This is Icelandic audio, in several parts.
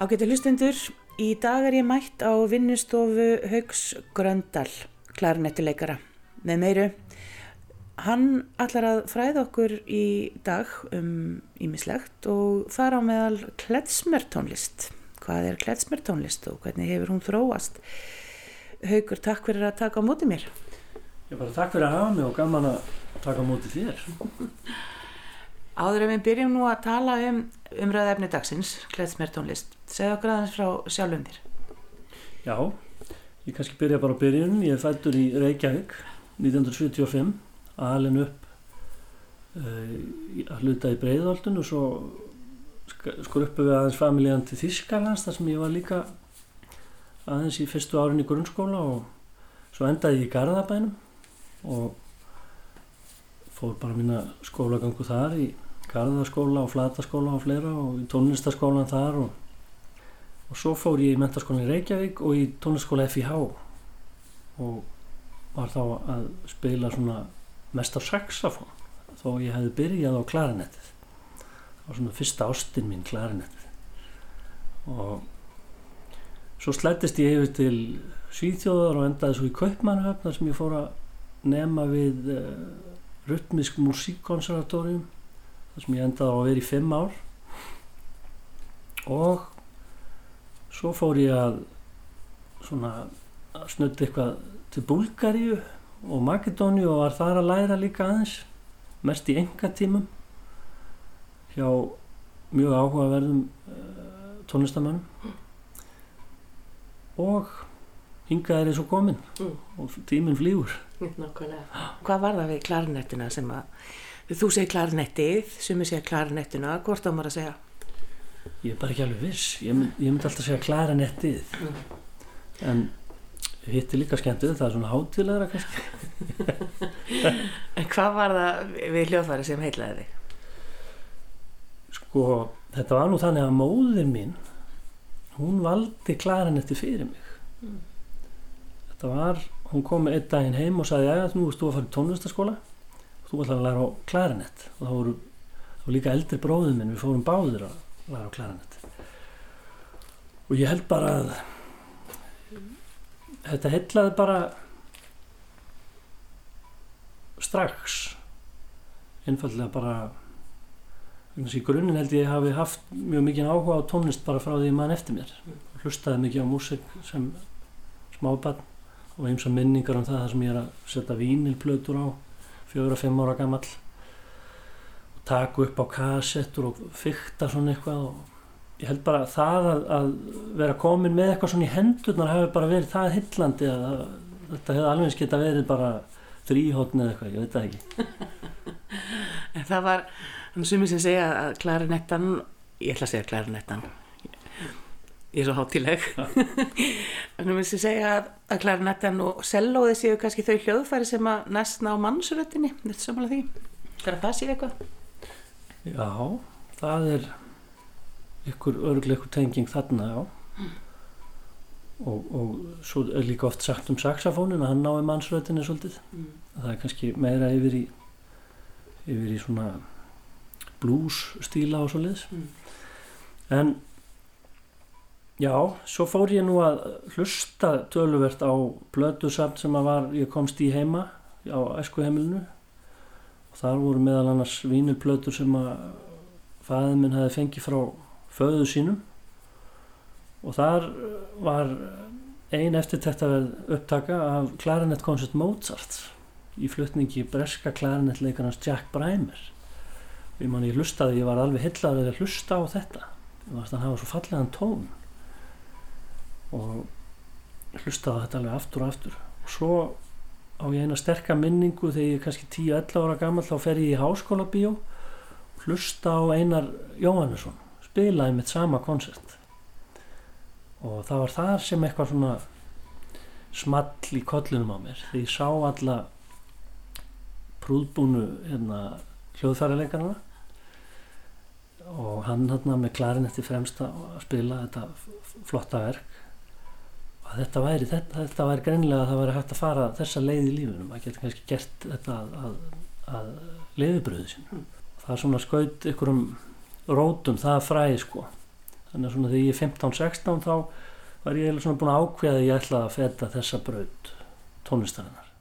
Ágæti hlustundur, í dag er ég mætt á vinnustofu Haugs Gröndal, klarinettileikara, með meiru. Hann allar að fræða okkur í dag um ímislegt og þar á meðal kletsmertónlist. Hvað er kletsmertónlist og hvernig hefur hún þróast? Haugur, takk fyrir að taka á móti mér. Ég bara takk fyrir að hafa mig og gaman að taka á móti þér. Áður en við byrjum nú að tala um umræðefni dagsins, kletsmertónlist. Segð okkur aðeins frá sjálfum þér. Já, ég kannski byrja bara á byrjun. Ég er fættur í Reykjavík 1975, alin upp uh, að hluta í Breiðaldun og svo skruppu við aðeins familjan til Þískalands þar sem ég var líka aðeins í fyrstu árin í grunnskóla og svo endaði ég í Garðabænum og fór bara mína skólagangu þar í Garðaskóla og Flataskóla og fleira og í tónlistaskólan þar og, og svo fór ég í mentaskólan í Reykjavík og í tónlistaskóla FIH og var þá að spila svona mest á saxofón þó ég hefði byrjað á klarinettið það var svona fyrsta ástinn mín klarinettið og svo slættist ég yfir til Svíþjóðar og endaði svo í Kaupmannhöfn þar sem ég fór að nema við uh, rytmisk músíkkonservatórium þar sem ég endaði á að vera í fimm ár. Og svo fór ég að svona að snutti eitthvað til Búlgaríu og Makedóni og var þar að læra líka aðeins mest í enga tímum hjá mjög áhugaverðum uh, tónlistamönnum og hingað er ég svo komin Mm. og tíminn flýgur Nákvæmlega. Hvað var það við klarinettina sem að, þú segir klarinettið, sumi segja klarinettuna, hvort á maður að segja? ég er bara ekki alveg viss ég, mynd, ég myndi alltaf segja klarinettið en hitt er líka skemmtið það er svona hátilegra kannski En hvað var það við hljóðfæri sem heitlaði þig? sko þetta var nú þannig að móðir mín hún valdi klarinetti fyrir mig Mm. Þetta var hún kom einn daginn heim og sagði að nú erst þú að fara í tónlistaskóla þú ætlar að læra á klarinett. Og það voru, það voru líka eldri bróðið minn við fórum báðir að læra á klarinett. Og ég held bara að þetta heitlaði bara strax. Einfallega bara í grunninn held ég hafi haft mjög mikið áhuga á tónlist bara frá því mann eftir mér. Hlustaði mikið á músik sem smábarn og eins og minningar um það þar sem ég er að setja vínilplötur á fjóra-fimm ára gamall og taka upp á kassettur og fykta svona eitthvað og ég held bara að það að, að vera komin með eitthvað svona í hendurnar hafi bara verið það hillandi að, að þetta hefði alveg geta verið bara þrýhóttn eða eitthvað, ég veit það ekki. En það var, þannig sumi sem segja að klarinettan, ég ætla að segja klarinettan, ég er svo hátileg, en sumi sem segja að, að klarinettan og sellóði séu kannski þau hljóðfæri sem að næstna á mannsröttinni, þetta samanlega því, þegar það sé eitthvað. Já, það er ykkur örglega ykkur tenging þarna, já. Og, og svo er líka oft sagt um saxofónin að hann nái mannsröðinni svolítið. Það er kannski meira yfir í, yfir í svona blues stíla og svoleiðis. Mm. En já, svo fór ég nú að hlusta töluvert á blödusamt sem að var, ég komst í heima á æskuheimilinu. Og þar voru meðal annars vínilplötur sem að fæðið minn hefði fengið frá föðu sínum. Og þar var ein eftirtæktaverð upptaka af klarinettkoncert Mozart í flutningi breska klarinettleikarnas Jack Brymer og ég man ég hlustaði, ég var alveg hellaður að hlusta á þetta. Var að hann hafa svo fallegan tón og hlustaði þetta alveg aftur og aftur. Og svo á ég eina sterka minningu þegar ég er kannski 10-11 ára gammal þá fer ég í háskóla bíó hlusta á Einar Jóhannesson spilaði mitt sama koncert og það var þar sem eitthvað svona small í kollunum á mér þegar ég sá alla prúðbúnu hérna, hljóðfæralegarna og hann hérna með klarinetti fremsta að spila þetta flotta verk að þetta væri, þetta, þetta væri greinlega að það væri hægt að fara þessa leið í lífunum að geta kannski gert þetta að, að, að leiðibröðu sín það er svona skaut ykkur um rótum það fræði sko. Þannig að svona þegar ég er 15-16 þá var ég eiginlega svona búin að ákveða að ég ætla að feta þessa braut tónlistarinnar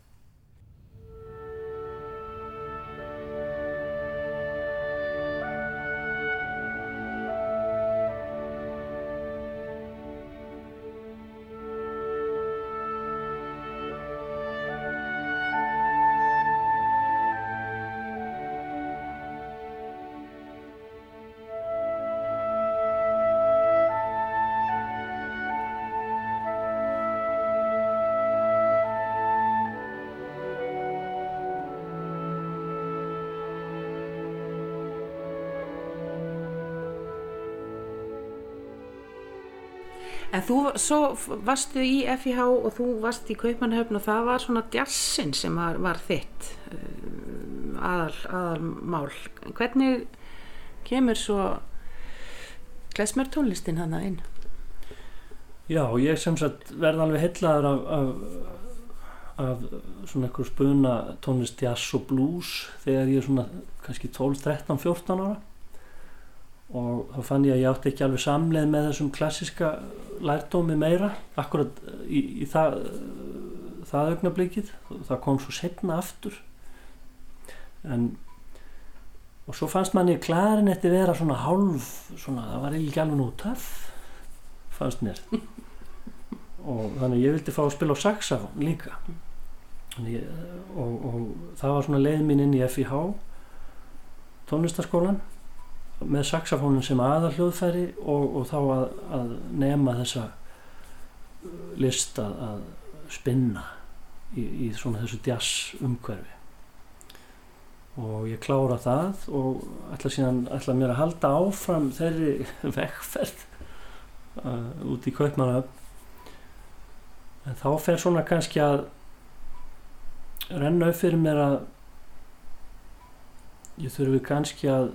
þú, svo varstu í FIH og þú varst í Kaupmannhöfn og það var svona djassin sem var, var þitt uh, aðal, aðal mál. Hvernig kemur svo klesmer tónlistin hana inn? Já, ég sem sagt verði alveg hellaður af, af, af svona einhver spuna tónlist jazz og blues þegar ég er svona kannski 12, 13, 14 ára og þá fann ég að ég átti ekki alveg samleið með þessum klassiska lærdómi meira akkurat í, í það, það augnablikið. Það kom svo setna aftur. En og svo fannst manni klarinetti vera svona hálf svona, það var ekki alveg nú töff fannst mér. Og þannig ég vildi fá að spila á saxafón líka. Ég, og, og það var svona leið mín inn í FIH tónlistaskólan með saxafónin sem aðal hljóðfæri og, og þá að, að nema þessa list að, að spinna í, í svona þessu jazz umhverfi og ég klára það og ætla síðan ætla mér að halda áfram þeirri vekkferð uh, út í Kaupmannöfn en þá fer svona kannski að renna upp fyrir mér að ég þurfi kannski að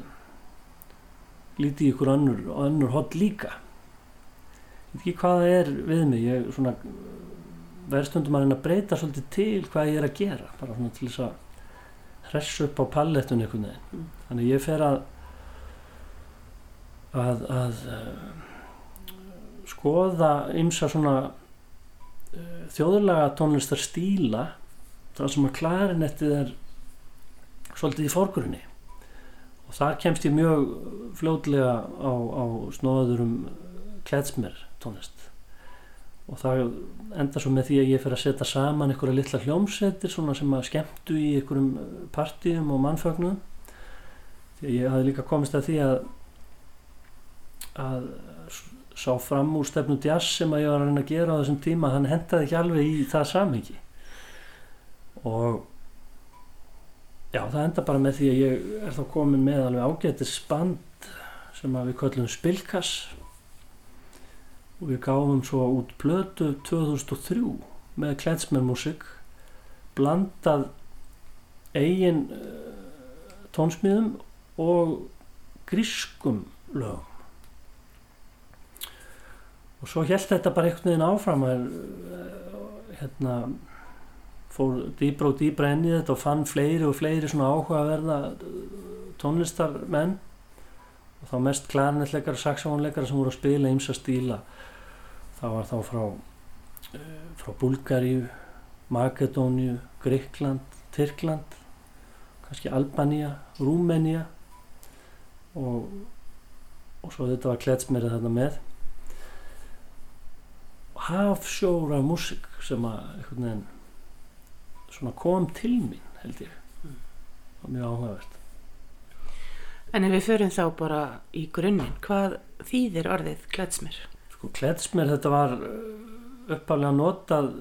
líti í ykkur önnur önnur hot líka. Ég veit ekki hvað það er við mig. Ég svona verðstundum að reyna að breyta svolítið til hvað ég er að gera bara svona til þess að hressa upp á pallettun einhvern veginn. Mm. þannig ég fer að að, að uh, skoða ymsa svona uh, þjóðurlega tónlistar stíla þar sem að klarinettið er svolítið í fórgrunni og þar kemst ég mjög fljóðlega á, á snóðurum kletsmer tónlist. Og það enda svo með því að ég fer að setja saman einhverja litla hljómsettir sem að skemmtu í einhverjum partíum og mannfögnum því að ég hafi líka komist að því að að sá fram úr stefnu jazz sem að ég var að reyna að gera á þessum tíma hann hendaði ekki alveg í það samengi og Já, það enda bara með því að ég er þá komin með alveg ágættis band sem við kallum Spilkass og við gáfum svo út blödu 2003 með klensmermusik blandað eigin uh, tónsmíðum og grískum lögum. Og svo held þetta bara einhvern veginn áfram að uh, hérna fór dýbra og dýbra inn í þetta og fann fleiri og fleiri svona áhuga að verða tónlistarmenn. Og þá mest klarnetleikar og saxofónleikar sem voru að spila ymsa stíla. Það var þá frá uh, frá Bulgaríu Makedóniu, Gríkland Tyrkland kannski Albaníu, Rúmeníu og og svo þetta var kletsmerið þarna með. Hafsjóra músik sem að einhvern veginn svona kom til mín held ég mm. og mjög áhugavert En ef við förum þá bara í grunninn, hvað þýðir orðið kletsmer? Sko kletsmer þetta var uppálega notað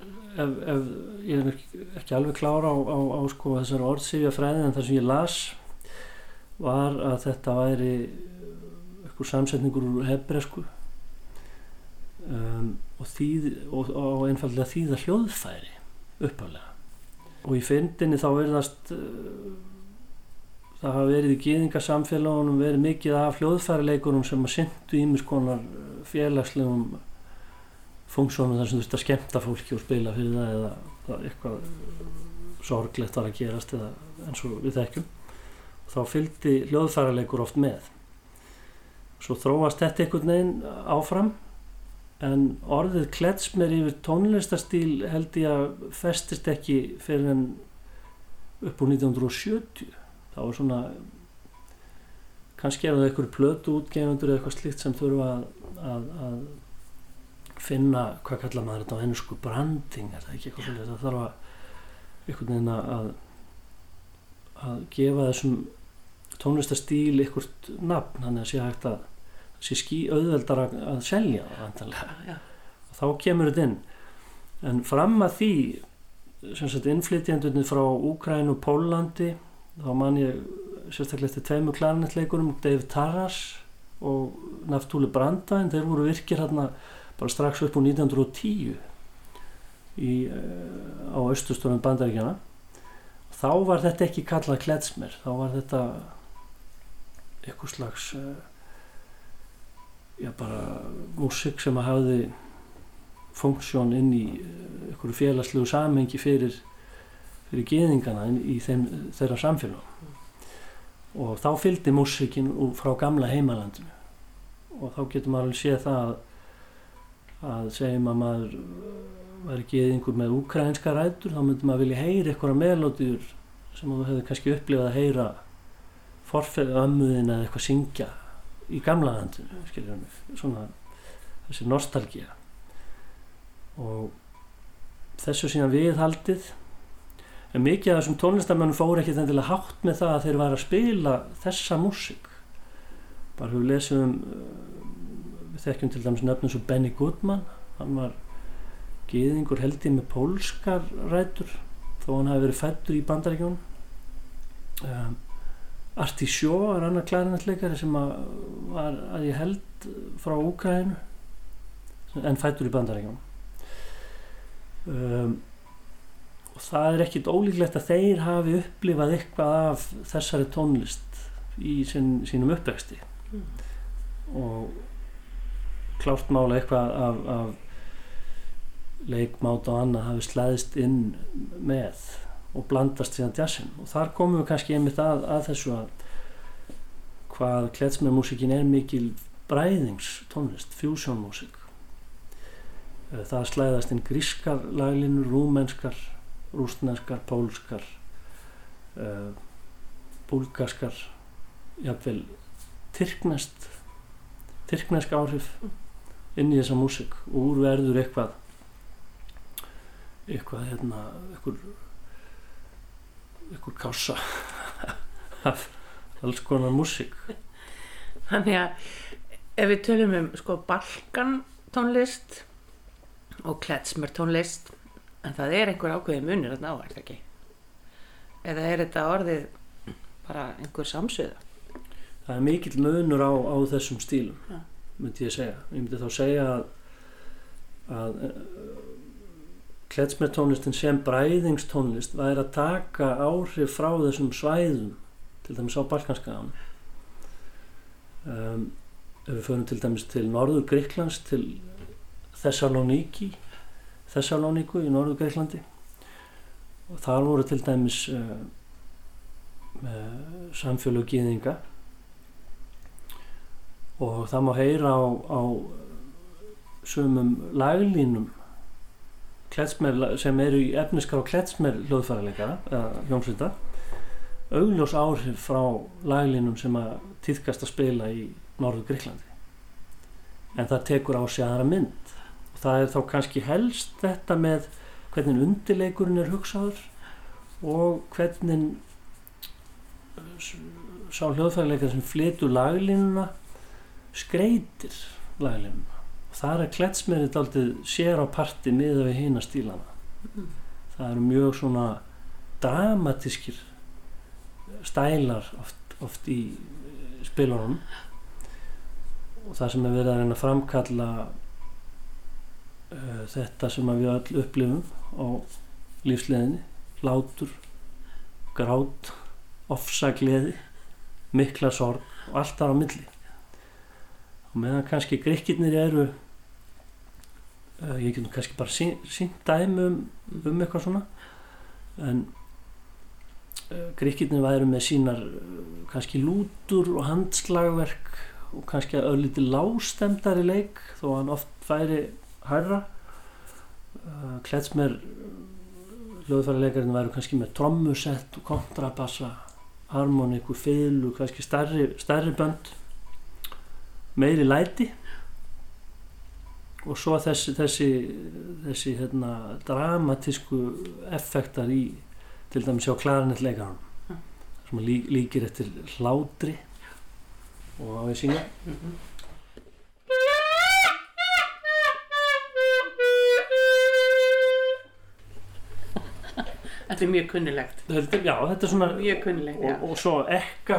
ef, ef ég er ekki alveg klára á, á, á sko þessar orðsífja fræði en það sem ég las var að þetta væri eitthvað samsetningur úr hebresku um, og, og, og einfallega þýða hljóðfæri uppalega og í fyndinni þá verðast uh, það hafa verið í gýðingasamfélagunum verið mikið af hljóðfærileikunum sem að syndu ímis konar eh, félagslegum funksjónum þar sem þú veist að skemta fólki og spila fyrir það eða það eitthvað sorglegt var að gerast eða eins og við þekkjum. Þá fylgdi hljóðfærileikur oft með. Svo þróast þetta einhvern veginn áfram en orðið kletsmer yfir tónlistastíl held ég að festist ekki fyrir en upp úr 1970 það var svona kannski er það einhverju plötu útgefundur eða eitthvað slikt sem þurfa að, að, að finna hvað kallar maður þetta á ennsku branding er það ekki eitthvað svolítið það þarf að einhvern veginn að að gefa þessum tónlistastíl einhvert nafn hann er að sé hægt að sé ský auðveldar að, selja það þá kemur þetta inn. En fram að því innflytjandunni frá Úkræn og Pólandi þá man ég sérstaklega eftir tveimu klarnetleikurum Dave Taras og Naftúli Branda en þeir voru virkir hérna bara strax upp á 1910 í, á austustunum bandaríkjana þá var þetta ekki kallað kletsmer þá var þetta eitthvað slags uh, já bara músik sem að hafði funksjón inn í uh, einhverju félagslegu samengi fyrir fyrir geðingana í þeim, þeirra samfélag og þá fylgdi músikin frá gamla heimalandinu. Og þá getur maður alveg séð það að, segjum að maður væri geðingur með ukrainska rætur þá myndi maður vilja heyra eitthvað melódiur sem þú hefði kannski upplifað að heyra forfeyðu ömmuðin eða eitthvað syngja í gamla landinu skiljum við, svona þessi nostalgía. Og þessu síðan viðhaldið. En mikið af þessum tónlistamennum fór ekki að hátt með það að þeir var að spila þessa músík. Bara við lesum um, við þekkjum til dæmis nöfnum svo Benny Goodman. Hann var geðingur heldið með pólskar rætur þó hann hafi verið fættur í bandaríkjón um, Arti Sjó er annar klarinetleikari sem að, var að ég held frá Úkræðinu en fættur í bandaríkjum um, og það er ekkit ólíklegt að þeir hafi upplifað eitthvað af þessari tónlist í sín, sínum uppvexti. Mm. og klárt mála eitthvað af, af leikmáta og annað hafi slæðist inn með og blandast síðan jazzin og þar komum við kannski einmitt að, að þessu að hvað kletsmjörnmúsikin er mikil bræðingstónlist, fusionmúsik eh, það slæðast inn grískar laglinur, rúmenskar rústneskar, pólskar uh, búlgarskar jáfnveil tyrknest tyrknesk áhrif inn í þessa músik og úrverður eitthvað eitthvað hérna eitthvað ykkur kása af alls konar músík Þannig að ef við tölum um sko balkan tónlist og kletsmer tónlist en það er einhver ákveði munir að ná, er það ekki? Eða er þetta orðið bara einhver samsöða? Það er mikill munur á, á þessum stílum, ja. myndi ég segja. Ég myndi þá segja að, að kletsmertónlistin sem bræðingstónlist væri að taka áhrif frá þessum svæðum til dæmis á Balkanskaðan um, ef við förum til dæmis til norður Greiklands til Thessaloniki Thessaloniku í norður Greiklandi og þar voru til dæmis uh, samfélög gíðinga og það má heyra á, á sumum laglínum kletsmer, sem eru í efniskar á kletsmer hljóðfærarleika eða hljómsvita augljós áhrif frá laglinum sem að týðkast að spila í norðu Greiklandi en það tekur á sig aðra mynd. Og það er þá kannski helst þetta með hvernig undirleikurinn er hugsaður og hvernig sá hljóðfærarleika sem flytur laglinuna skreitir laglinuna þar er kletsmerið aldrei sér á parti miða við hýna stílana. Mm. það eru mjög svona dramatískir stælar oft, oft í spilunum. Og það sem er verið að reyna að framkalla uh, þetta sem við öll upplifum á lífsleðinni látur, grát ofsagleði mikla sorg og allt þar á milli. Og meðan kannski grekkirnir eru ég get nú kannski bara sínt sí, dæmi um, um eitthvað svona. En uh, gríkirnir væri með sínar uh, kannski lútur og handslagverk og kannski að ölliti lágstemdari leik þó að hann oft færi hærra. Kletsmer hljóðfærarleikarinn væru kannski með trommusett og kontrabassa harmoniku, fylgu, kannski stærri, stærri bönd meiri læti og svo þessi þessi, þessi hérna, dramatísku effektar í til dæmis á klarinetleikarunum Mm. sem lí, líkir eftir hlátri og á ég syngja Mhm. Þetta er mjög kunnilegt. þetta, já, þetta er svona Mjög kunnilegt, og, og svo ekka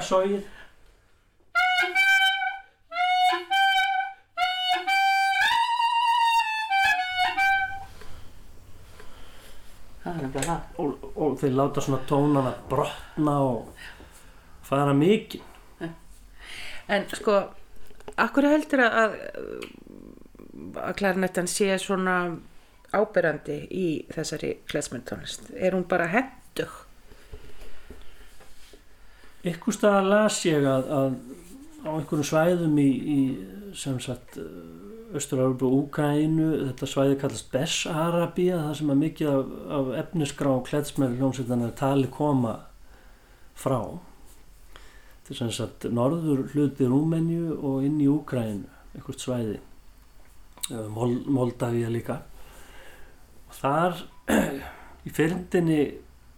þeir láta svona tónana brotna og fara mikið En sko, akkur heldur að, að, að klarinettan sé svona áberandi í þessari klesmyndtónlist? Er hún bara hendug? ykkur staðar las ég að, að á einhverjum svæðum í, í sem sagt Östur-Európa og Úkrænu þetta svæði kallast Bess-Arabía það sem að mikið af, af efnisgrá og kledsmæri hljómsveitana tali koma frá. Þetta er sem sagt norður hluti Rúmenju og inn í Úkrænu einhvert svæði. Mol Moldavíja líka. Og þar í fyrndinni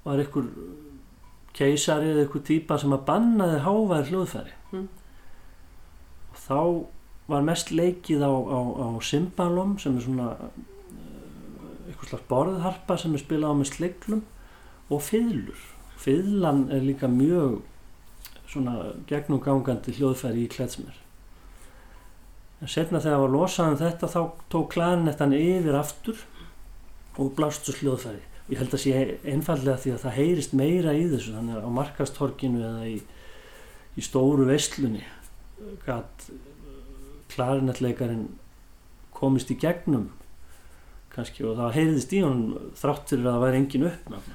var einhver keisari eða einhver típa sem að bannaði háværi hljóðfæri. Mm. og þá var mest leikið á, á, á cymbalum sem er svona uh, einhvers slags borðharpa sem er spilað á með sleiklum og fiðlur. Fiðlan er líka mjög svona gegnumgangandi hljóðfæri í kletsmer. En setna þegar það var losað um þetta þá tók klarinettan yfir aftur og blástus hljóðfæri. Ég held að sé einfallega því að það heyrist meira í þessu þannig að á markastorkinu eða í, í stóru veislunni gæt klarinetleikarin komist í gegnum kannski og það heyrðist í honum þrátt fyrir að það væri engin uppnáð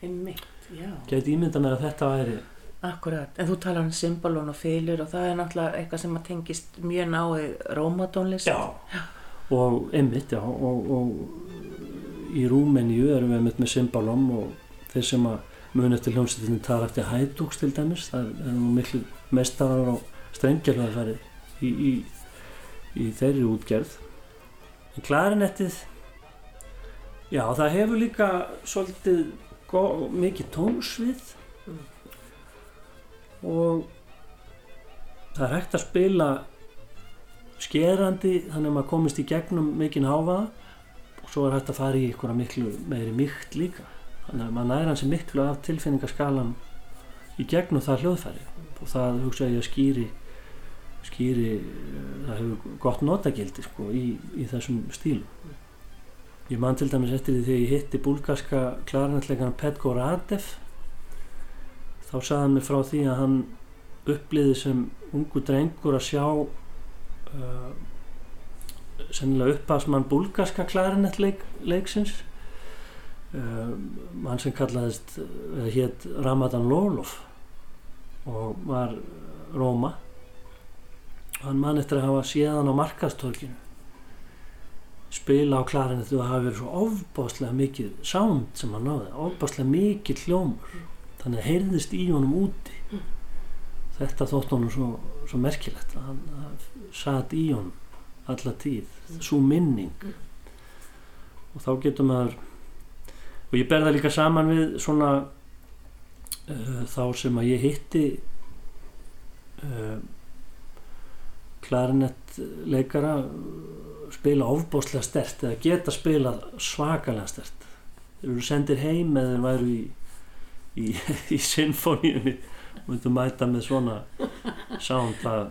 Einmitt, já. gæti ímynda mér að þetta væri Akkurat, en þú talar um symbolón og fylur og það er náttúrulega eitthvað sem að tengist mjög náið rómatónlist. já, og einmitt já, og, og í Rúmeníu erum við einmitt með symbalom og þeir sem að muni eftir hljómsveitinni tala eftir hædúks til dæmis það er nú miklu mestarar og strengjarlega í, í, í þeirri útgerð. En klarinettið já það hefur líka svolítið gó- mikið tónsvið. Mm. og það er hægt að spila skerandi þannig að maður komist í gegnum mikinn háfaða og svo er hægt að fara í einhverja miklu meiri mýkt líka. Þannig að maður næra hansi miklu af tilfinningaskalan í gegnum það hljóðfæri. Og það hugsa ég að skýri skýri eh, það hefur gott notagildi sko í, í þessum stílum. Ég man til dæmis eftir því þegar ég hitti búlgarska klarinetleikana Petko Radev. Þá sagði hann mig frá því að hann uppliði sem ungu drengur að sjá uh, sennilega uppasmann búlgarska klarinetleiksins uh, mann sem kallaðist hétt Ramadan Lolov og var Róma hann mann eftir að hafa séðan á markastorkinu spila á klarinettu og hafa verið svo ofbáslega mikið sound sem hann náði, ofbáslega mikið hljómur. Þannig að heyrðist í honum úti. Þetta þótt honum svo, svo merkilegt að hann að satt í honum alla tíð, svo minning. Og þá getur maður og ég ber það líka saman við svona uh, þá sem að ég hitti uh, klarinettleikara spila ofbáslega stert eða geta spilað svakalega stert þeir eru sendir heim eða þeir væru í í, í sinfoníunni og þú mæta með svona sound það,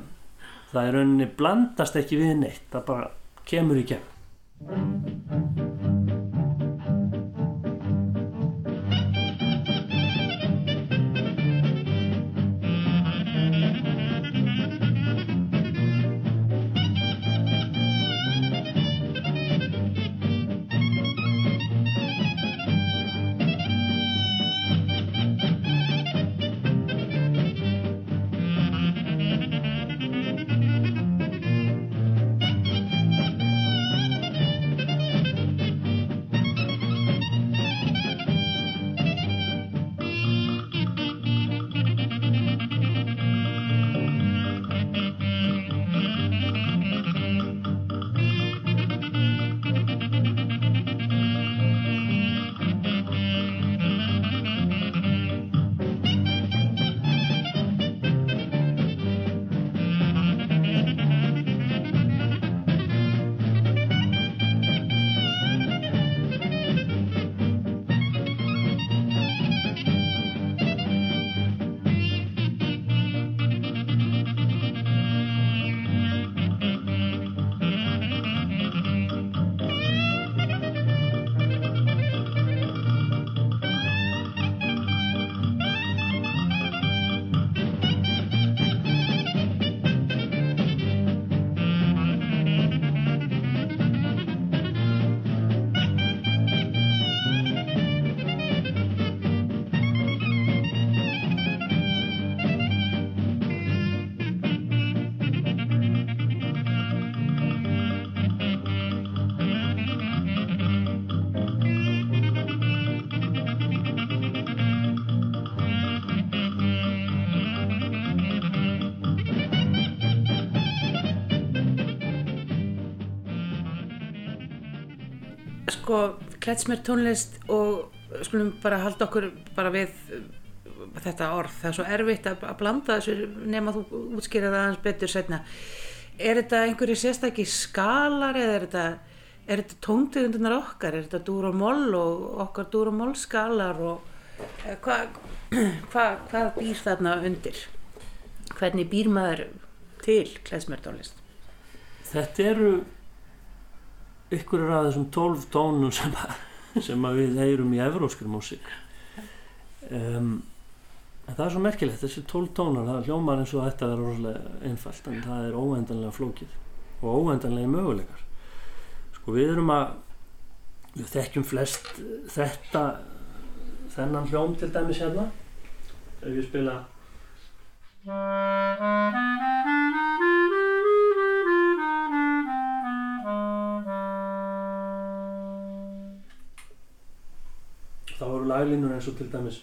það er rauninni blandast ekki við neitt það bara kemur í gegn sko kletsmér tónlist og skulum bara halda okkur bara við uh, þetta orð, það er svo erfitt að, að blanda þessu nema þú útskýra það aðeins betur setna er þetta einhverju sérstakki skalar eða er þetta, þetta tóntegundunar okkar, er þetta dúr og moll og okkar dúr og moll skalar og eh, hvað hva, hvað býr þarna undir? Hvernig býr maður til kletsmér tónlist? Þetta eru ykkur af þessum tólf tónum sem, að, sem að við heyrum í evróskri músík. Um, en það er svo merkilegt þessi tólf tónar, það hljómar eins og þetta er rosalega einfalt en það er óendanlega flókið og óendanlega möguleikar. Sko við erum að við þekkjum flest þetta þennan hljóm til dæmis hérna. Ef ég spila laglínur eins og til dæmis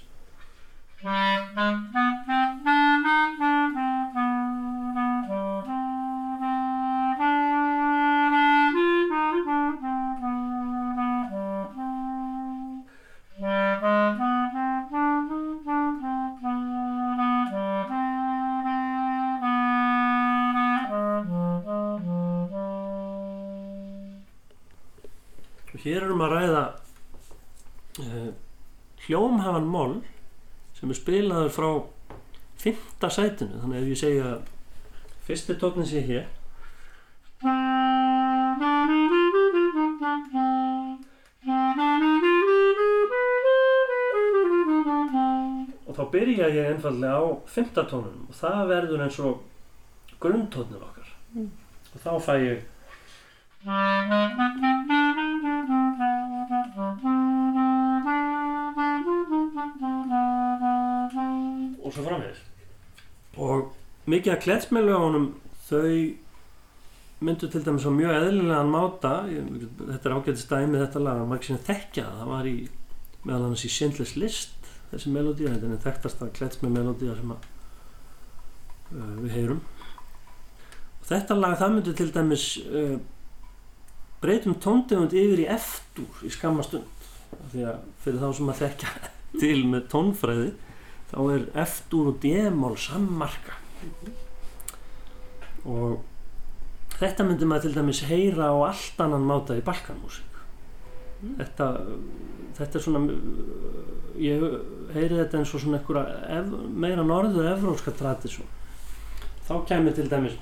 hljómhafan moll sem er spilaður frá fymta sætinu þannig ef ég segja fyrsti tóknin sé hér og þá byrja ég einfallega á fymta tónunum og það verður eins og grunntónir okkar Mm. og þá fæ ég mikið af kletsmellögunum þau myndu til dæmis á mjög eðlilegan máta. Ég, þetta er ágætið stæmi þetta lag að maður sem þekkja það var í meðal annars í Schindlers List þessi melodía, þetta er þekktasta kletsmell melodía sem að, uh, við heyrum. Og þetta lag það myndi til dæmis uh, breytum tóndegund yfir í eftir í skamma stund. Af því að fyrir þá sem að þekkja til með tónfræði þá er F-dúr og D-mól sammarka og þetta myndi maður til dæmis heyra á allt annan máta í balkanmúsík þetta, þetta er svona ég heyri þetta eins og svona meira norður evróska tradisjón. Þá kemur til dæmis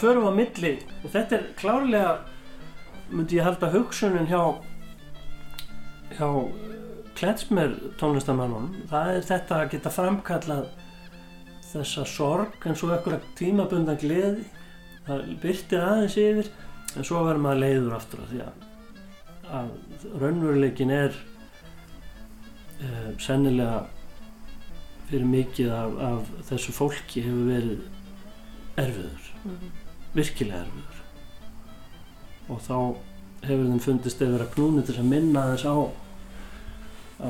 förum við á milli og þetta er klárlega myndi ég halda hugsunin hjá hjá kletsmer tónlistamannunum það er þetta að geta framkallað þessa sorg en svo ekkur tímabundan gleði. Það byrtir aðeins yfir en svo verður maður leiður aftur því að, að raunveruleikin er uh, sennilega fyrir mikið af, af þessu fólki hefur verið erfiður. Mm -hmm. Virkilega erfiður. Og þá hefur þeim fundist eða verið að knúni til að minna þess á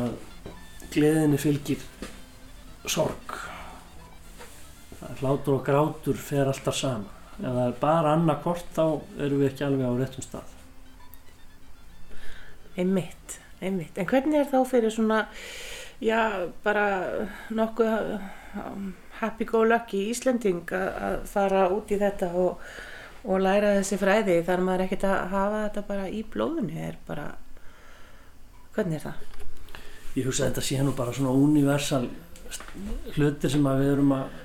að gleðinni fylgir sorg. Er hlátur og grátur fer alltaf saman. Ef það er bara annarkort þá erum við ekki alveg á réttum stað. Einmitt, einmitt. En hvernig er þá fyrir svona, já, bara nokkuð um, happy-go-lucky Íslending að að fara út í þetta og, og læra þessi fræði þar maður ekkert að hafa þetta bara í blóðunni er bara, hvernig er það? ég hugsa að þetta sé nú bara svona universal hlutir sem við erum að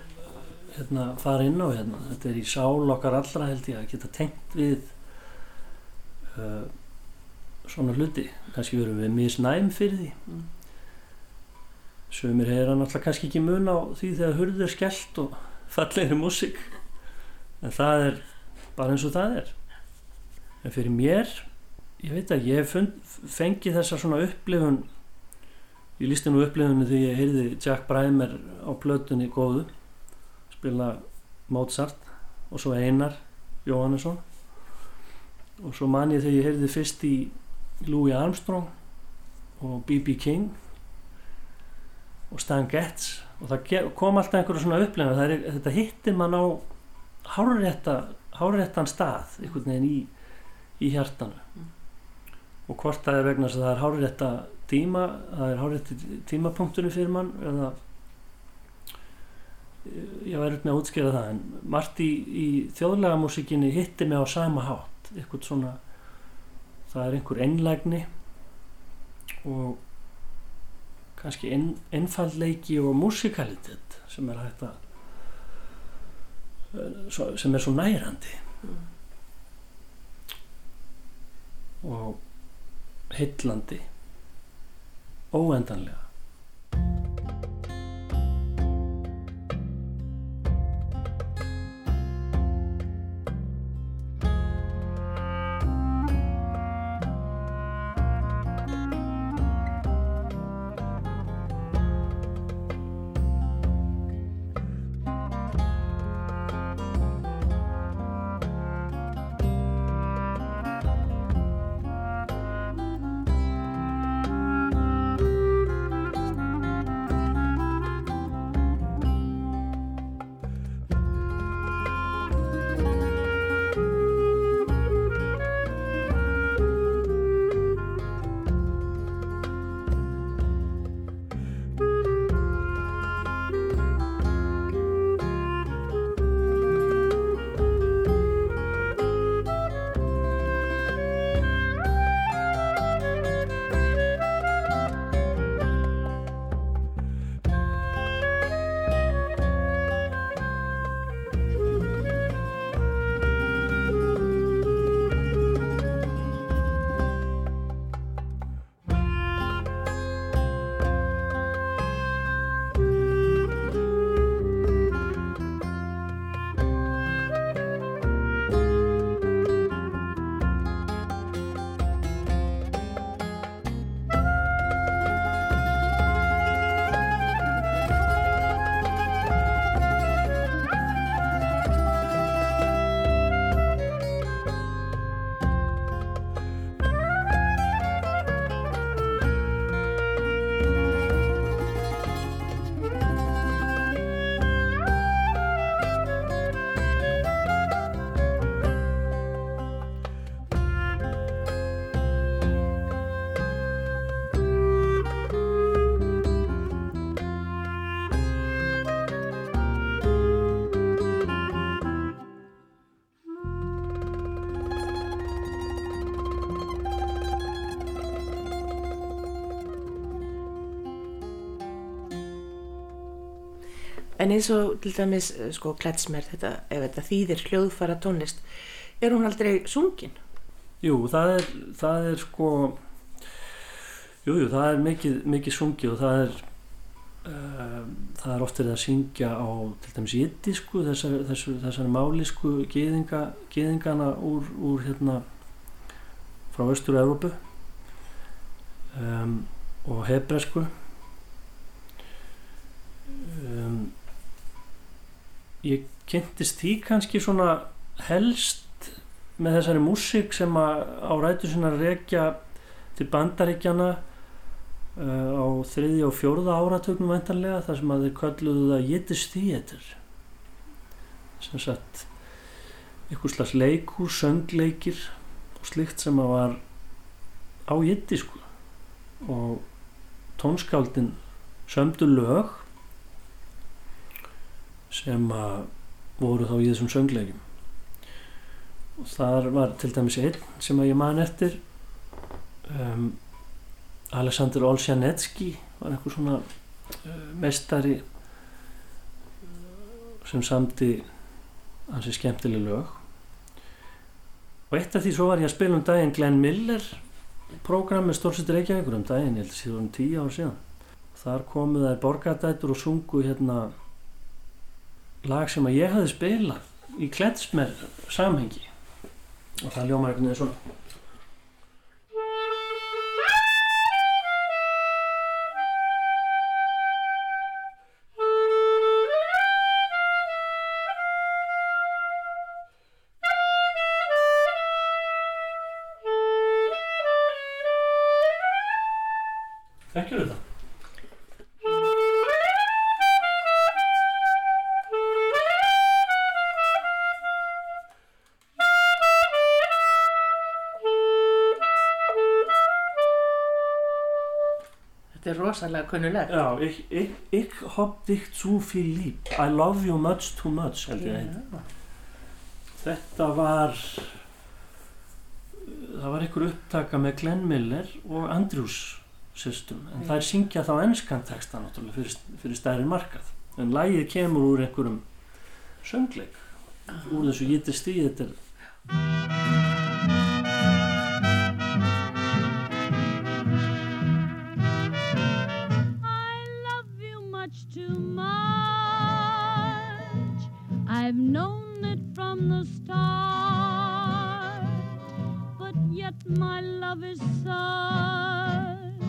hérna, fara inn á hérna. þetta er í sál okkar allra held ég að geta tengt við uh, svona hluti kannski verum við misnæm fyrir því Mm. Sumir heyra náttúrulega kannski ekki mun á því þegar hurð er skellt og fallegri músík. En það er bara eins og það er. En fyrir mér ég veit að ég fengið þessa svona upplifun. Ég lísti nú upplifunni því ég heyrði Jack Brymer á plötunni góðu spila Mozart og svo Einar Jóhannesson. Og svo man ég þegar ég heyrði fyrst í Louis Armstrong og B.B. King og Stan Getz og það kom alltaf einhverju svona upplifun er, þetta hittir mann á hárréttan stað einhvern veginn í, í hjartanu Mm. og hvort það er vegna það er hárrétta tíma það er hárrétti tímapunkturinn fyrir mann eða ég væri upp með að útskýra það en margt í, í þjóðlega músikinni hitti mig á sama hátt eitthvað svona það er einhver einlægni og kannski ein, einfaldleiki og musikalitet sem er hægt að eh, sem er svo nærandi Mm. og heillandi óendanlega En eins og til dæmis, eh, sko, kletsmer, þetta, ef þetta þýðir hljóðfara tónlist, er hún aldrei sungin? Jú, það er, það er sko, jú, jú, það er mikið, mikið sungið og það er, uh, það er oft verið að syngja á, til dæmis, jiddísku, þessari, þessari, þessari málisku geðinga, geðingana úr, úr, hérna, frá Östur-Európu um, og hebresku. Ég kynntist því kannski svona helst með þessari músík sem á rætu sinna rekja til bandaríkjana uh, á þriði og fjórða áratögnum vendarlega þar sem að þeir kölluðu það Yiddish Theater. Sem sagt ykkur slags leikur, söngleikir og slikt sem að var á jiddisku og tónskáldin sömdu lög sem voru þá í þessum söngleikjum. Og þar var til dæmis einn sem að ég man eftir um, Alexander Olsjanetski var einhver svona uh, mestari sem samti hansi skemmtileg lög. Og eitt af því svo var ég að spila um daginn Glenn Miller program með Stórsettur Reykjavíkur um daginn, ég held að síðan um tíu ár síðan. Þar komu þær borgardætur og sungu hérna lag sem að ég hafði spilað í klettsmer samhengi. Og það ljómar einhvern veginn svona rosalega kunnulegt. Já, ich, ich hab dich zu viel lieb I love you much too much held ég heita. Þetta var það var einhver upptaka með Glenn Miller og Andrews systum en Já. þær syngja þá ennskan texta náttúrulega fyrir, fyrir stærri markað. En lægið kemur úr einhverjum söngleik. Úr þessu Yiddish Theater I from the start, but yet my love is such.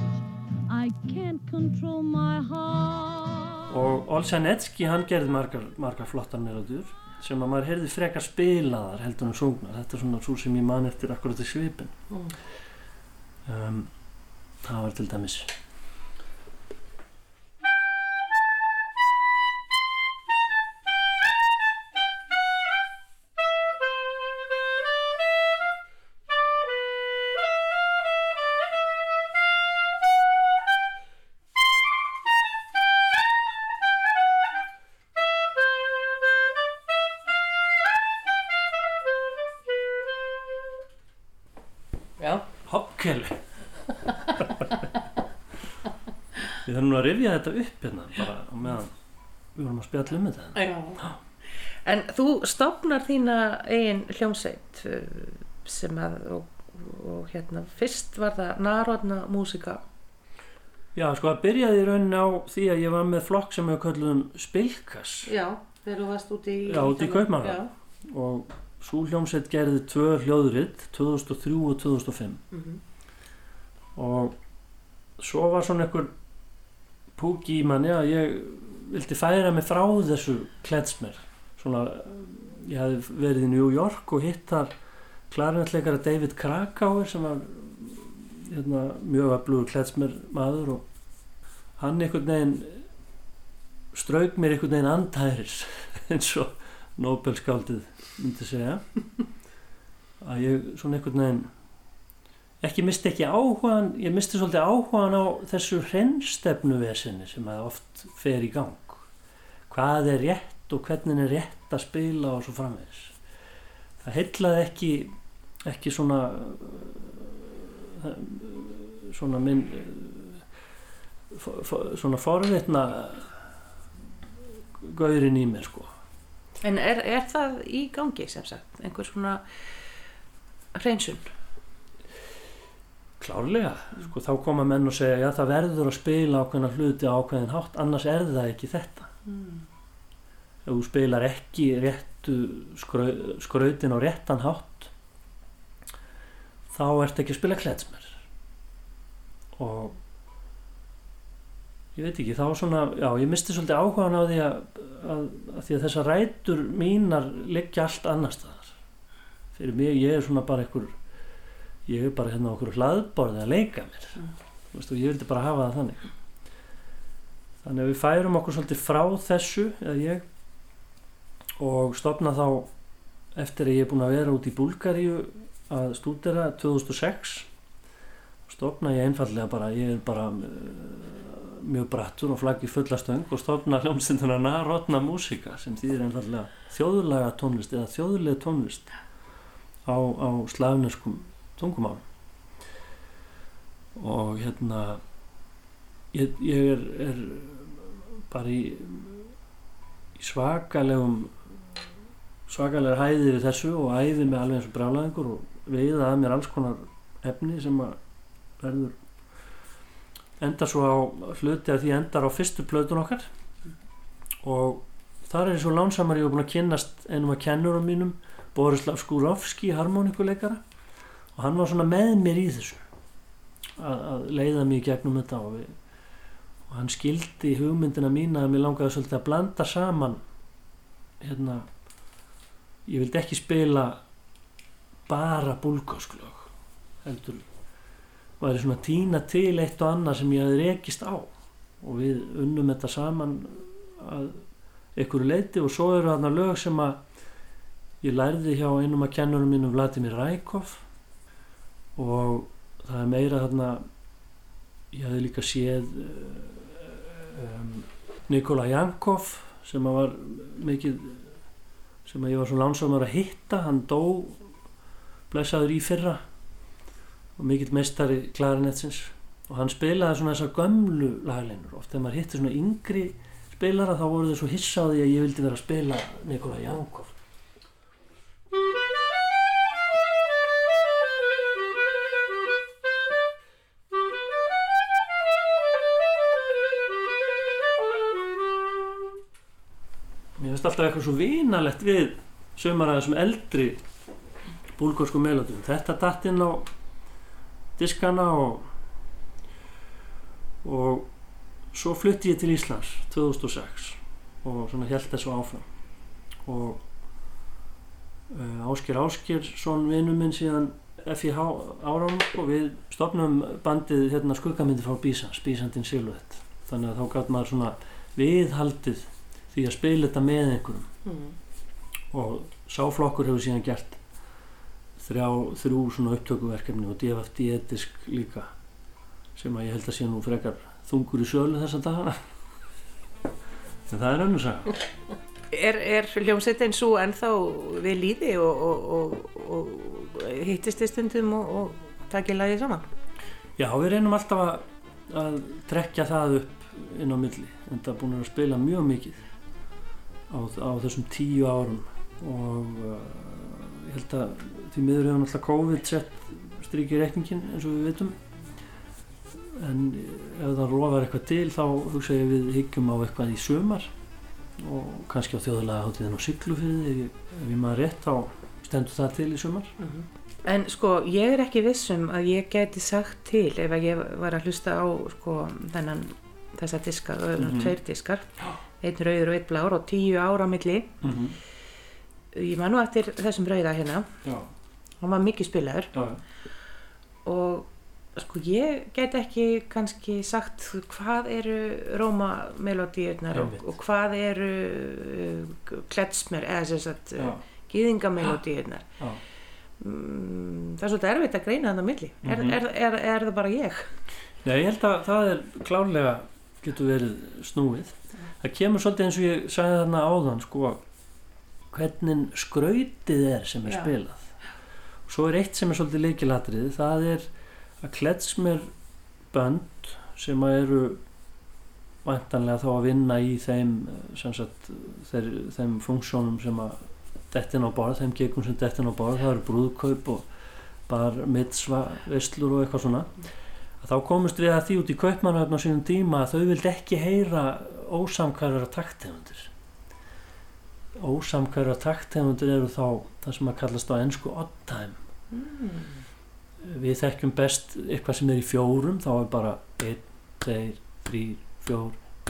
I can't control my heart. og Olsjanetski hann gerði margar, margar flottar melodjur sem að maður heyrði frekar spilaðar heldur en sungnar þetta er svona svo sem ég man eftir akkurat í svipin Mm. um, það var til dæmis Nú að rifja þetta upp hérna bara á meðan við vorum að spjalla um þetta Já. En þú stopnar þína eigin hljómsveit uh, sem að, og, og hérna, fyrst var það národna músika. Já, sko að byrjaði í rauninni á því að ég var með flokk sem við köllum Spilkas Já, þegar þú varst úti í... Já, úti í Kaupmannahöfn. Já. og svo hljómsveit gerði tvö hljóðuritt 2003 og 2005 mhm. og svo var svona einhver púki í manni að ég vildi færa mig frá þessu kletsmer. Svona ég hafði verið í New York og hitt þar klarinetleikara David Krakauer sem var hérna, mjög aflugur kletsmer maður og hann einhvern veginn strauk mér einhvern veginn andhæris eins og Nobelskáldið myndi segja. Að ég svona einhvern veginn ekki misti ekki áhugan ég misti svolítið áhugan á þessu hrennstefnuvesinni sem að oft fer í gang. Hvað er rétt og hvernig er rétt að spila og svo framvegis. Það heillaði ekki ekki svona svona minn svona forvitna gaurinn í mér sko. En er, er það í gangi sem sagt, einhver svona hreinsun? Klárlega, sko þá koma menn og segja já það verður að spila ákveðna hluti á ákveðin hátt, annars er það ekki þetta. Mm. ef þú spilar ekki réttu skrau, skrautin á réttan hátt þá ertu ekki að spila kletsmer. Og ég veit ekki þá svona, já ég misti svolítið áhugan á því að, að, að því að þessar rætur mínar liggja allt annar staðar. Fyrir mig, ég er svona bara einhver ég er bara hérna okkur hlaðborði að leika mér Mm. Veist, og ég vildi bara hafa það þannig þannig að við færum okkur svolítið frá þessu eða ég og stopna þá eftir að ég er búin að vera út í Búlgaríu að stúdera 2006 stopna ég einfallega bara ég er bara uh, mjög brattur og flaggi fullastöng og stopna hljómsinduna Narodna Músika sem þýðir einfallega þjóðlaga tónlist eða þjóðlega tónlist á, á slavneskum tungumál. Og hérna ég, ég er, er bara í, í svakalegum svakalega hæði við þessu og æði með alveg eins og brálaðingur og veiða að mér alls konar efni sem að verður enda svo á hluti að því endar á fyrstu plötun okkar. Og þar er ég svo lánsamar ég var búin að kynnast einum af kennurum mínum Borislav Skúrovski, harmonikuleikara og hann var svona með mér í þessu að, að leiða í gegnum þetta og, við, og hann skildi hugmyndina mína að mér langaði svolítið að blanda saman hérna ég vildi ekki spila bara búlgásklög heldur. Væri svona tína til eitt og annað sem ég hefði rekist á. Og við unnum þetta saman að einhverju leiti og svo eru þarna lög sem að ég lærði hjá einum af kennurum mínum Vladimir Rækov og það er meira þarna ég hefði líka séð um, Nikola Jankov sem að var mikið sem að ég var svo lánsamur að hitta. Hann dó blessaður í fyrra og mikill meistari klarinetsins. Og hann spilaði svona þessar gömlu lagleinur oft þegar maður hitti svona yngri spilara þá voru þau svo hissa á því að ég vildi vera að spila Nikola Jankov finnst alltaf eitthvað svo vinalegt við sömur að þessum eldri búlgórsku melodum. Þetta datt inn á diskana og, og svo flutti ég til Íslands 2006 og svona held þessu áfram. Og uh, Ásker Áskersson vinnu minn síðan FIH áraum og við stopnum bandið hérna skuggamindi frá Bísans, Bísandin Silvett. Þannig að þá gæt maður svona viðhaldið því að spila þetta með einhverjum Mm. og sáflokkur hefur síðan gert þrjá, þrjú svona upptökuverkefni og DFD-disk líka sem að ég held að sé nú frekar þungur í sölu þessa dagana en það er önnur saga Er, er hljómsveitin svo ennþá við líði og, og, og, og hittist þið stundum og, og takið lagið saman? Já, við reynum alltaf að, að trekja það upp inn á milli en það er búin að spila mjög mikið á, á þessum tíu árum og uh, ég held að því miður hefur náttúrulega COVID sett strykir reikningin eins og við vitum. En ef það rofar eitthvað til þá hugsa ég við hyggjum á eitthvað í sömar og kannski á þjóðlega hátíðin á Siglufyrði ef, ef ég maður rétt þá stendur það til í sömar En sko, ég er ekki vissum að ég geti sagt til ef ég var að hlusta á sko, þennan, þessa diska, mm Mhm. tveir diskar, einn rauður og einn blár og tíu ára á milli. mm -hmm. Ég man nú eftir þessum rauða hérna, Já, hann var mikið spilaður já, og sko ég get ekki kannski sagt hvað eru Róma melodíurnar og, og hvað eru uh, kletsmer eða sem sagt já, uh, gýðingamelodíurnar. já. Mm, það er svolítið erfitt að greina þannig á milli. er, Mhm. er, er, er það bara ég? Nei, ég held að það er klárlega getur verið snúið. Það kemur svolítið eins og ég sagði þarna áðan, sko, hvernig skrautið er sem er Já. spilað. Og svo er eitt sem er svolítið leikilatriði, það er að kletsmer bönd sem að eru vantanlega þá að vinna í þeim sem sagt, þeir, þeim funksjónum sem að dettin á borð, þeim gegum sem dettin á borð það eru brúðkaup og bar mitzva, veistlur og eitthvað svona þá komist við að því út í kaupmannhöfn á sínum tíma að þau vildi ekki heyra ósamkvæðara takttegundir ósamkvæðara takttegundir eru þá það sem að kallast á ennsku odd time Mm. við þekkjum best eitthvað sem er í fjórum þá er bara 1, 2, 3, 4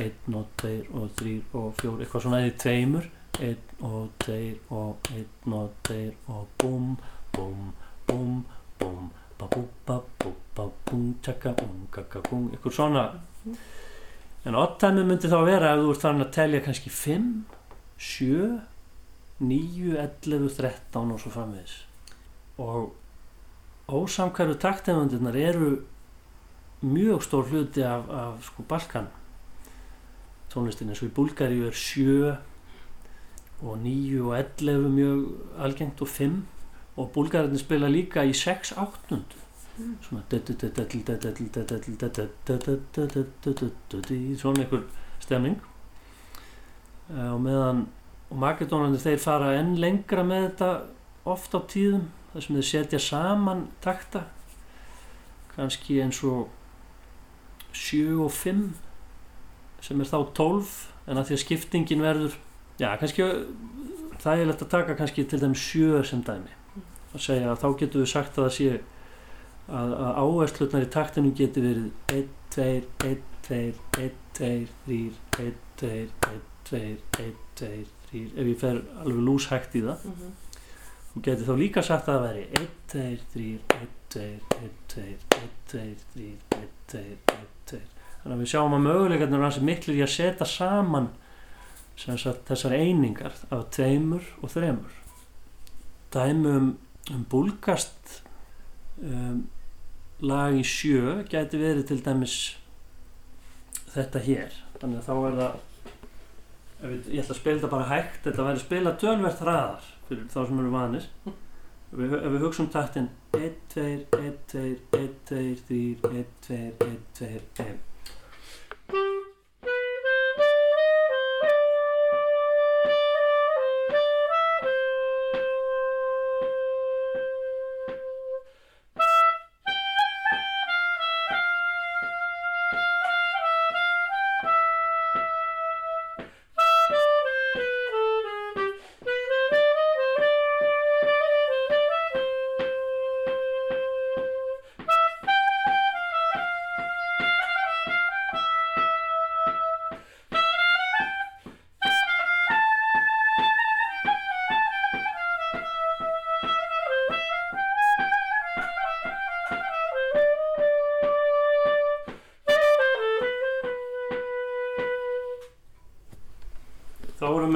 1 og 2 og 3 og 4 eitthvað svona eða í tveimur. 1 og 2 og 1 og 2 og búm, búm, búm, búm ba bú ba bú ba búm tjaka búm kaka búm eitthvað svona en oddtæmi myndi þá vera ef þú ert farin að telja kannski 5 7 9, 11, 13 og svo framvegis. Og ósamkværu taktefundirnar eru mjög stór hluti af, af sko Balkan. Tónlistin eins og í Búlgaríu er 7 og 9 og 11 mjög algengt og 5 og búlgarinni spila líka í 6 áttund svona svona einhver stemning og meðan og makedónandi þeir fara enn lengra með þetta oft á tíðum þar sem þeir setja saman takta kannski eins og 7 og 5 sem er þá 12 en að því að skiptingin verður já kannski það er lett að taka kannski til þeim 7 sem dæmi og segja að þá getur við sagt að það sé að, að áherslutnar í taktinu geti verið 1, 2, 1, 2, 1, 2, 3 1, 2, 1, 2, 1, 2, 3 ef ég fer alveg lúshægt í það Mhm. Þú getur þá líka sagt að það væri 1, 2, 3, 1, 2, 1, 2, 1, 2, 3, 1, 2, 1, 2 Þannig að við sjáum að möguleikarnir er hansi miklir í að setja saman þessar einingar af tveimur og þremur Dæmi um, um búlgast um, lag í sjö gæti verið til dæmis þetta hér. Þannig að þá er það við, ég ætla að spila þetta bara hægt þetta væri spila tölvert hraðar fyrir þá sem eru vanir. Ef við, ef við hugsaum taktin 1, 2, 1, 2, 1, 2, 3 1, 2, 1, 2, 1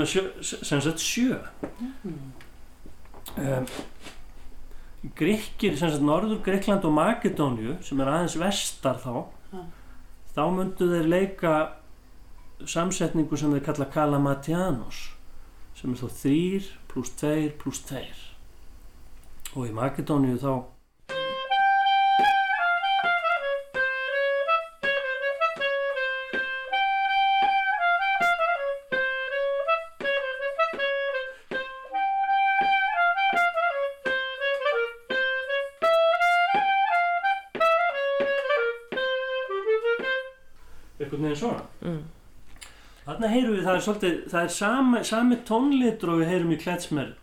við sjö, sem sagt sjö. Um, Gríkkir sem sagt Norður Gríkland og Makedóniu sem er aðeins vestar þá Já. þá myndu þeir leika samsetningu sem þeir kalla Kalamatianos sem er þá þrýr pluss tveir pluss tveir. Og í Makedóniu þá er svolítið, það er sami, sami tónlitur og við heyrum í kletsmer,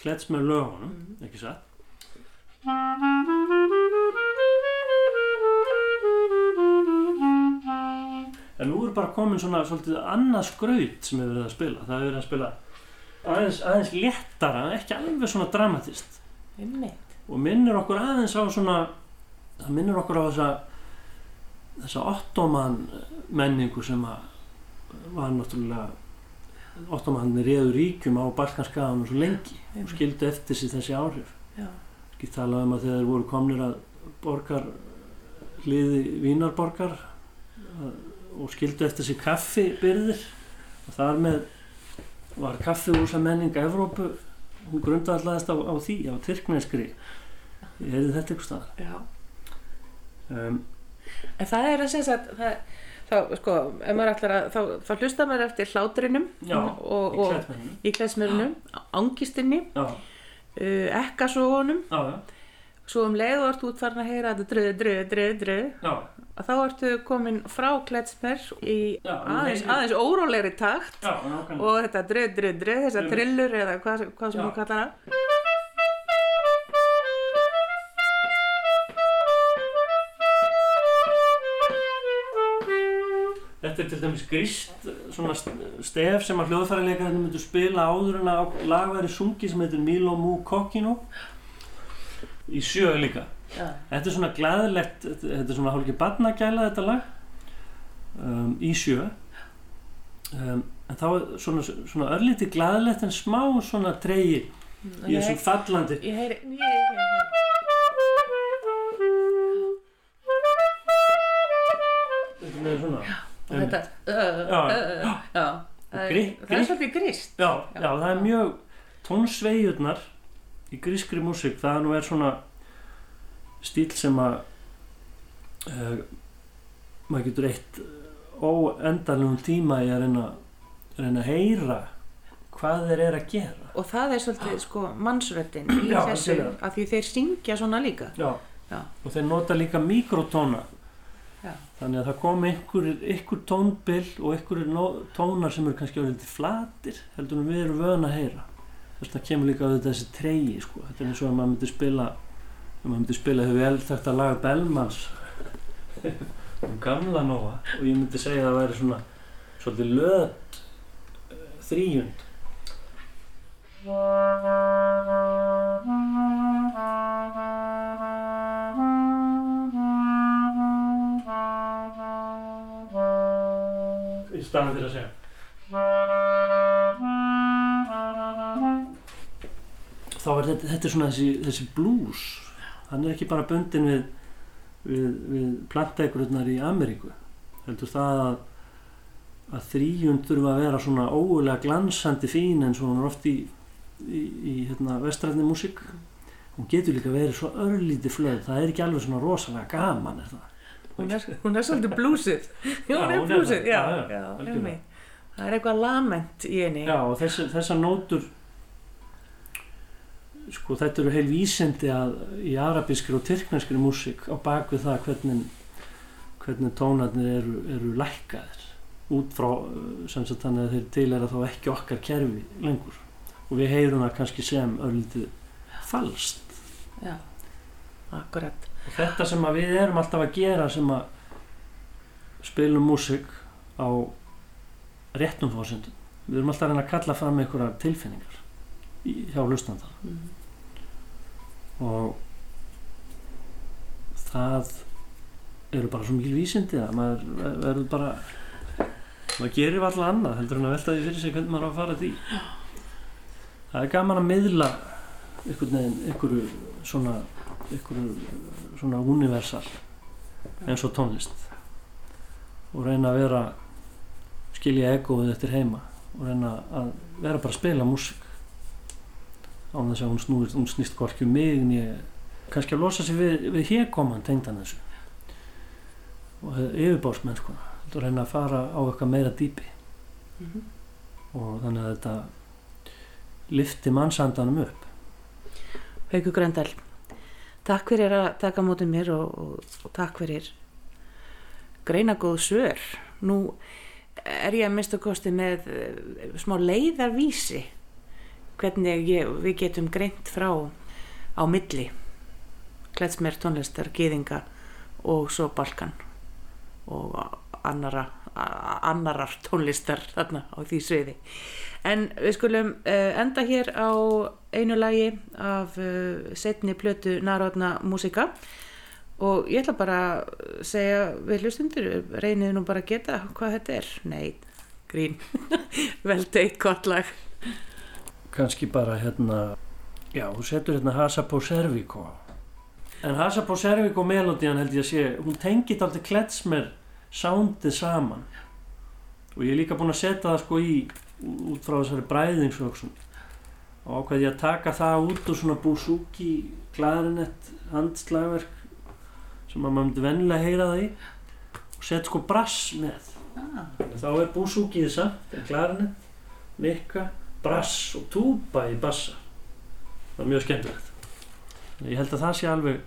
kletsmer lögunum, ekki satt? En nú er bara komin svona svolítið annað skraut sem við verðum að spila. Það er verið að spila aðeins, aðeins léttara, ekki alveg svona dramatist. Einmitt. Og minnir okkur aðeins á svona, það minnir okkur á þessa, þessa ottoman menningu sem að var náttúrulega ottomanir réður ríkjum á Balkanskaðanum svo lengi og skildu eftir sig þessi áhrif. Ekki talað um að þegar voru komnir að borgar hliði Vínarborgar og skildu eftir sig kaffibyrðir og þar með var kaffihúsa menning Evrópu hún grundallaðist á, á því á Tyrkneskri. Ég heyrði þetta ykkur staðar. Um, En það er að segja að það, þá, sko, ef maður ætlar að, þá, þá hlusta maður eftir hlátrinum Já, og, og í klæðsmörunum, angistinni, uh, já, svo um leið og ertu út farin að heyra þetta dröð, dröð, dröð, dröð, að þá ertu komin frá klæðsmer í Já, aðeins, aðeins órólegri takt. Já, og þetta dröð, dröð, dröð, þessar trillur eða hvað, hvað sem þú kallar það. Þetta er til dæmis grist, svona stef sem að hljóðfærileikarinn myndu spila áður en að lag væri sungi sem heitir Milo Mu Kokino í sjö líka. Já. Þetta er svona glæðilegt, þetta er svona hálfgeir barnagæla þetta lag um, í sjö. Um, en þá er svona, svona örlítið glæðilegt en smá svona tregi í þessum fallandi. Ég heyri, ég, ég, ég, Þetta er svona. Og þetta, uh, Já, uh, uh, já, það er, svolítið grist. Já, já, það er mjög tónsvegjurnar í grískri músík, það nú er svona stíl sem að uh, maður getur eitt óendanlegum tíma í að reyna, reyna að heyra hvað þeir eru að gera. Og það er svolítið sko mannsröddin í Já, þessu, af því þeir syngja svona líka. Já. Og þeir nota líka mikrotóna. Já. Þannig að það kom einhver, einhver tónbill og einhver tónar sem eru kannski orðið flatir heldur en við erum vöðan að heyra. Þess vegna kemur líka auðvitað þessi treyji sko. Þetta er eins og að maður myndi spila maður myndi spila hefur vel þekkt að laga Bellmans um gamla nóa og ég myndi segja að það væri svona svolítið löð þrýjund staðan fyrir að segja. Þá er þetta, þetta er svona þessi, þessi blues. Hann er ekki bara bundin við, við, við plantegrunnar í Ameríku. Heldur það að, að þrýjund þurfa að vera svona ógulega glansandi fín eins og hún er oft í, í, í hérna, vestræðni músík. Hún getur líka verið svo örlítið flöð það er ekki alveg svona rosalega gaman er það Hún er, hún er svolítið blúsið. Já, hún Já, er blúsið, það. er eitthvað lament í henni. Já, og þessi, þessar nótur sko þetta eru heil vísindi að í arabískri og tyrkneskri músík á bakvið það hvernig hvernig tónarnir eru, eru lækkaðir út frá uh, sem sagt þannig að þeir til er að þá ekki okkar kerfi lengur og við heyrum það kannski sem örlítið falskt Já, akkurat. Og þetta sem við erum alltaf að gera sem að spilum músík á réttum fórsendum við erum alltaf að reyna að kalla fram einhverjar tilfinningar hjá hlustanda. Mm. og það eru bara svo mikil vísindi að maður ver- verður bara maður gerir alltaf annað heldur en að velta því fyrir sig hvernig maður á að fara því. Það er gaman að miðla einhvern veginn einhverju svona einhverju svona universal eins og tónlist. Og reyna að vera skilja egoið eftir heima og reyna að vera bara að spila músík. Án þess að hún snúist, hún snýst hvorki um mig ég kannski að losa sig við, við hérkoman tengdan þessu. Og yfirbásmennskuna og reyna að fara á eitthvað meira dýpi. Mhm. og þannig að þetta lifti mannsandanum upp. Hauku Gröndal, takk fyrir að taka mótið mér og, og, og takk fyrir greina góð svör. Nú er ég að mista kosti með eh, smá leiðarvísi hvernig ég, við getum greint frá á milli kletsmer tónlistar, gýðinga og svo balkan og annara, annarar tónlistar þarna á því sviði. En við skulum uh, enda hér á einu lagi af uh, setni plötu Narodna músika og ég ætla bara að segja við hlustundur, reynið nú bara að geta hvað þetta er. Nei, grín, vel teitt gott lag. kannski bara hérna já, þú setur hérna Hasa på Cervico en Hasa på Cervico melodían held ég að sé, hún tengið alltaf kletsmer soundið saman. Og ég er líka búinn að setja það sko í út frá þessari bræðingsvöksun og ákveði að taka það út úr svona búsúki klarinett handslagverk sem að maður myndi vennilega heyra það í og og set sko brass með. Ah, þá er búsúkið samt en klarinu, nikka, brass og túba í bassa. Það er mjög skemmtilegt. Ég held að það sé alveg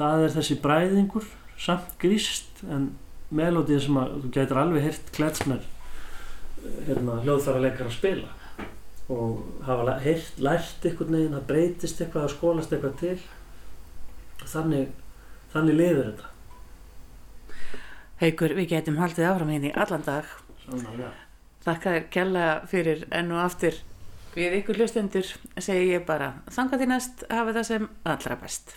það er þessi bræðingur samt gríst en melódið sem að þú gætir alveg heyrt kletsmer hérna, hljóðfæra leikar að spila og hafa heyrt, lært einhvern veginn það breytist eitthvað, það skólast eitthvað til þannig þannig lifir þetta Haukur, við getum haldið áfram hérna í allan dag. Sannarlega. Þakka þér kjalla fyrir enn og aftur. Við ykkur hlustendur segi ég bara þangað til næst hafa það sem allra best.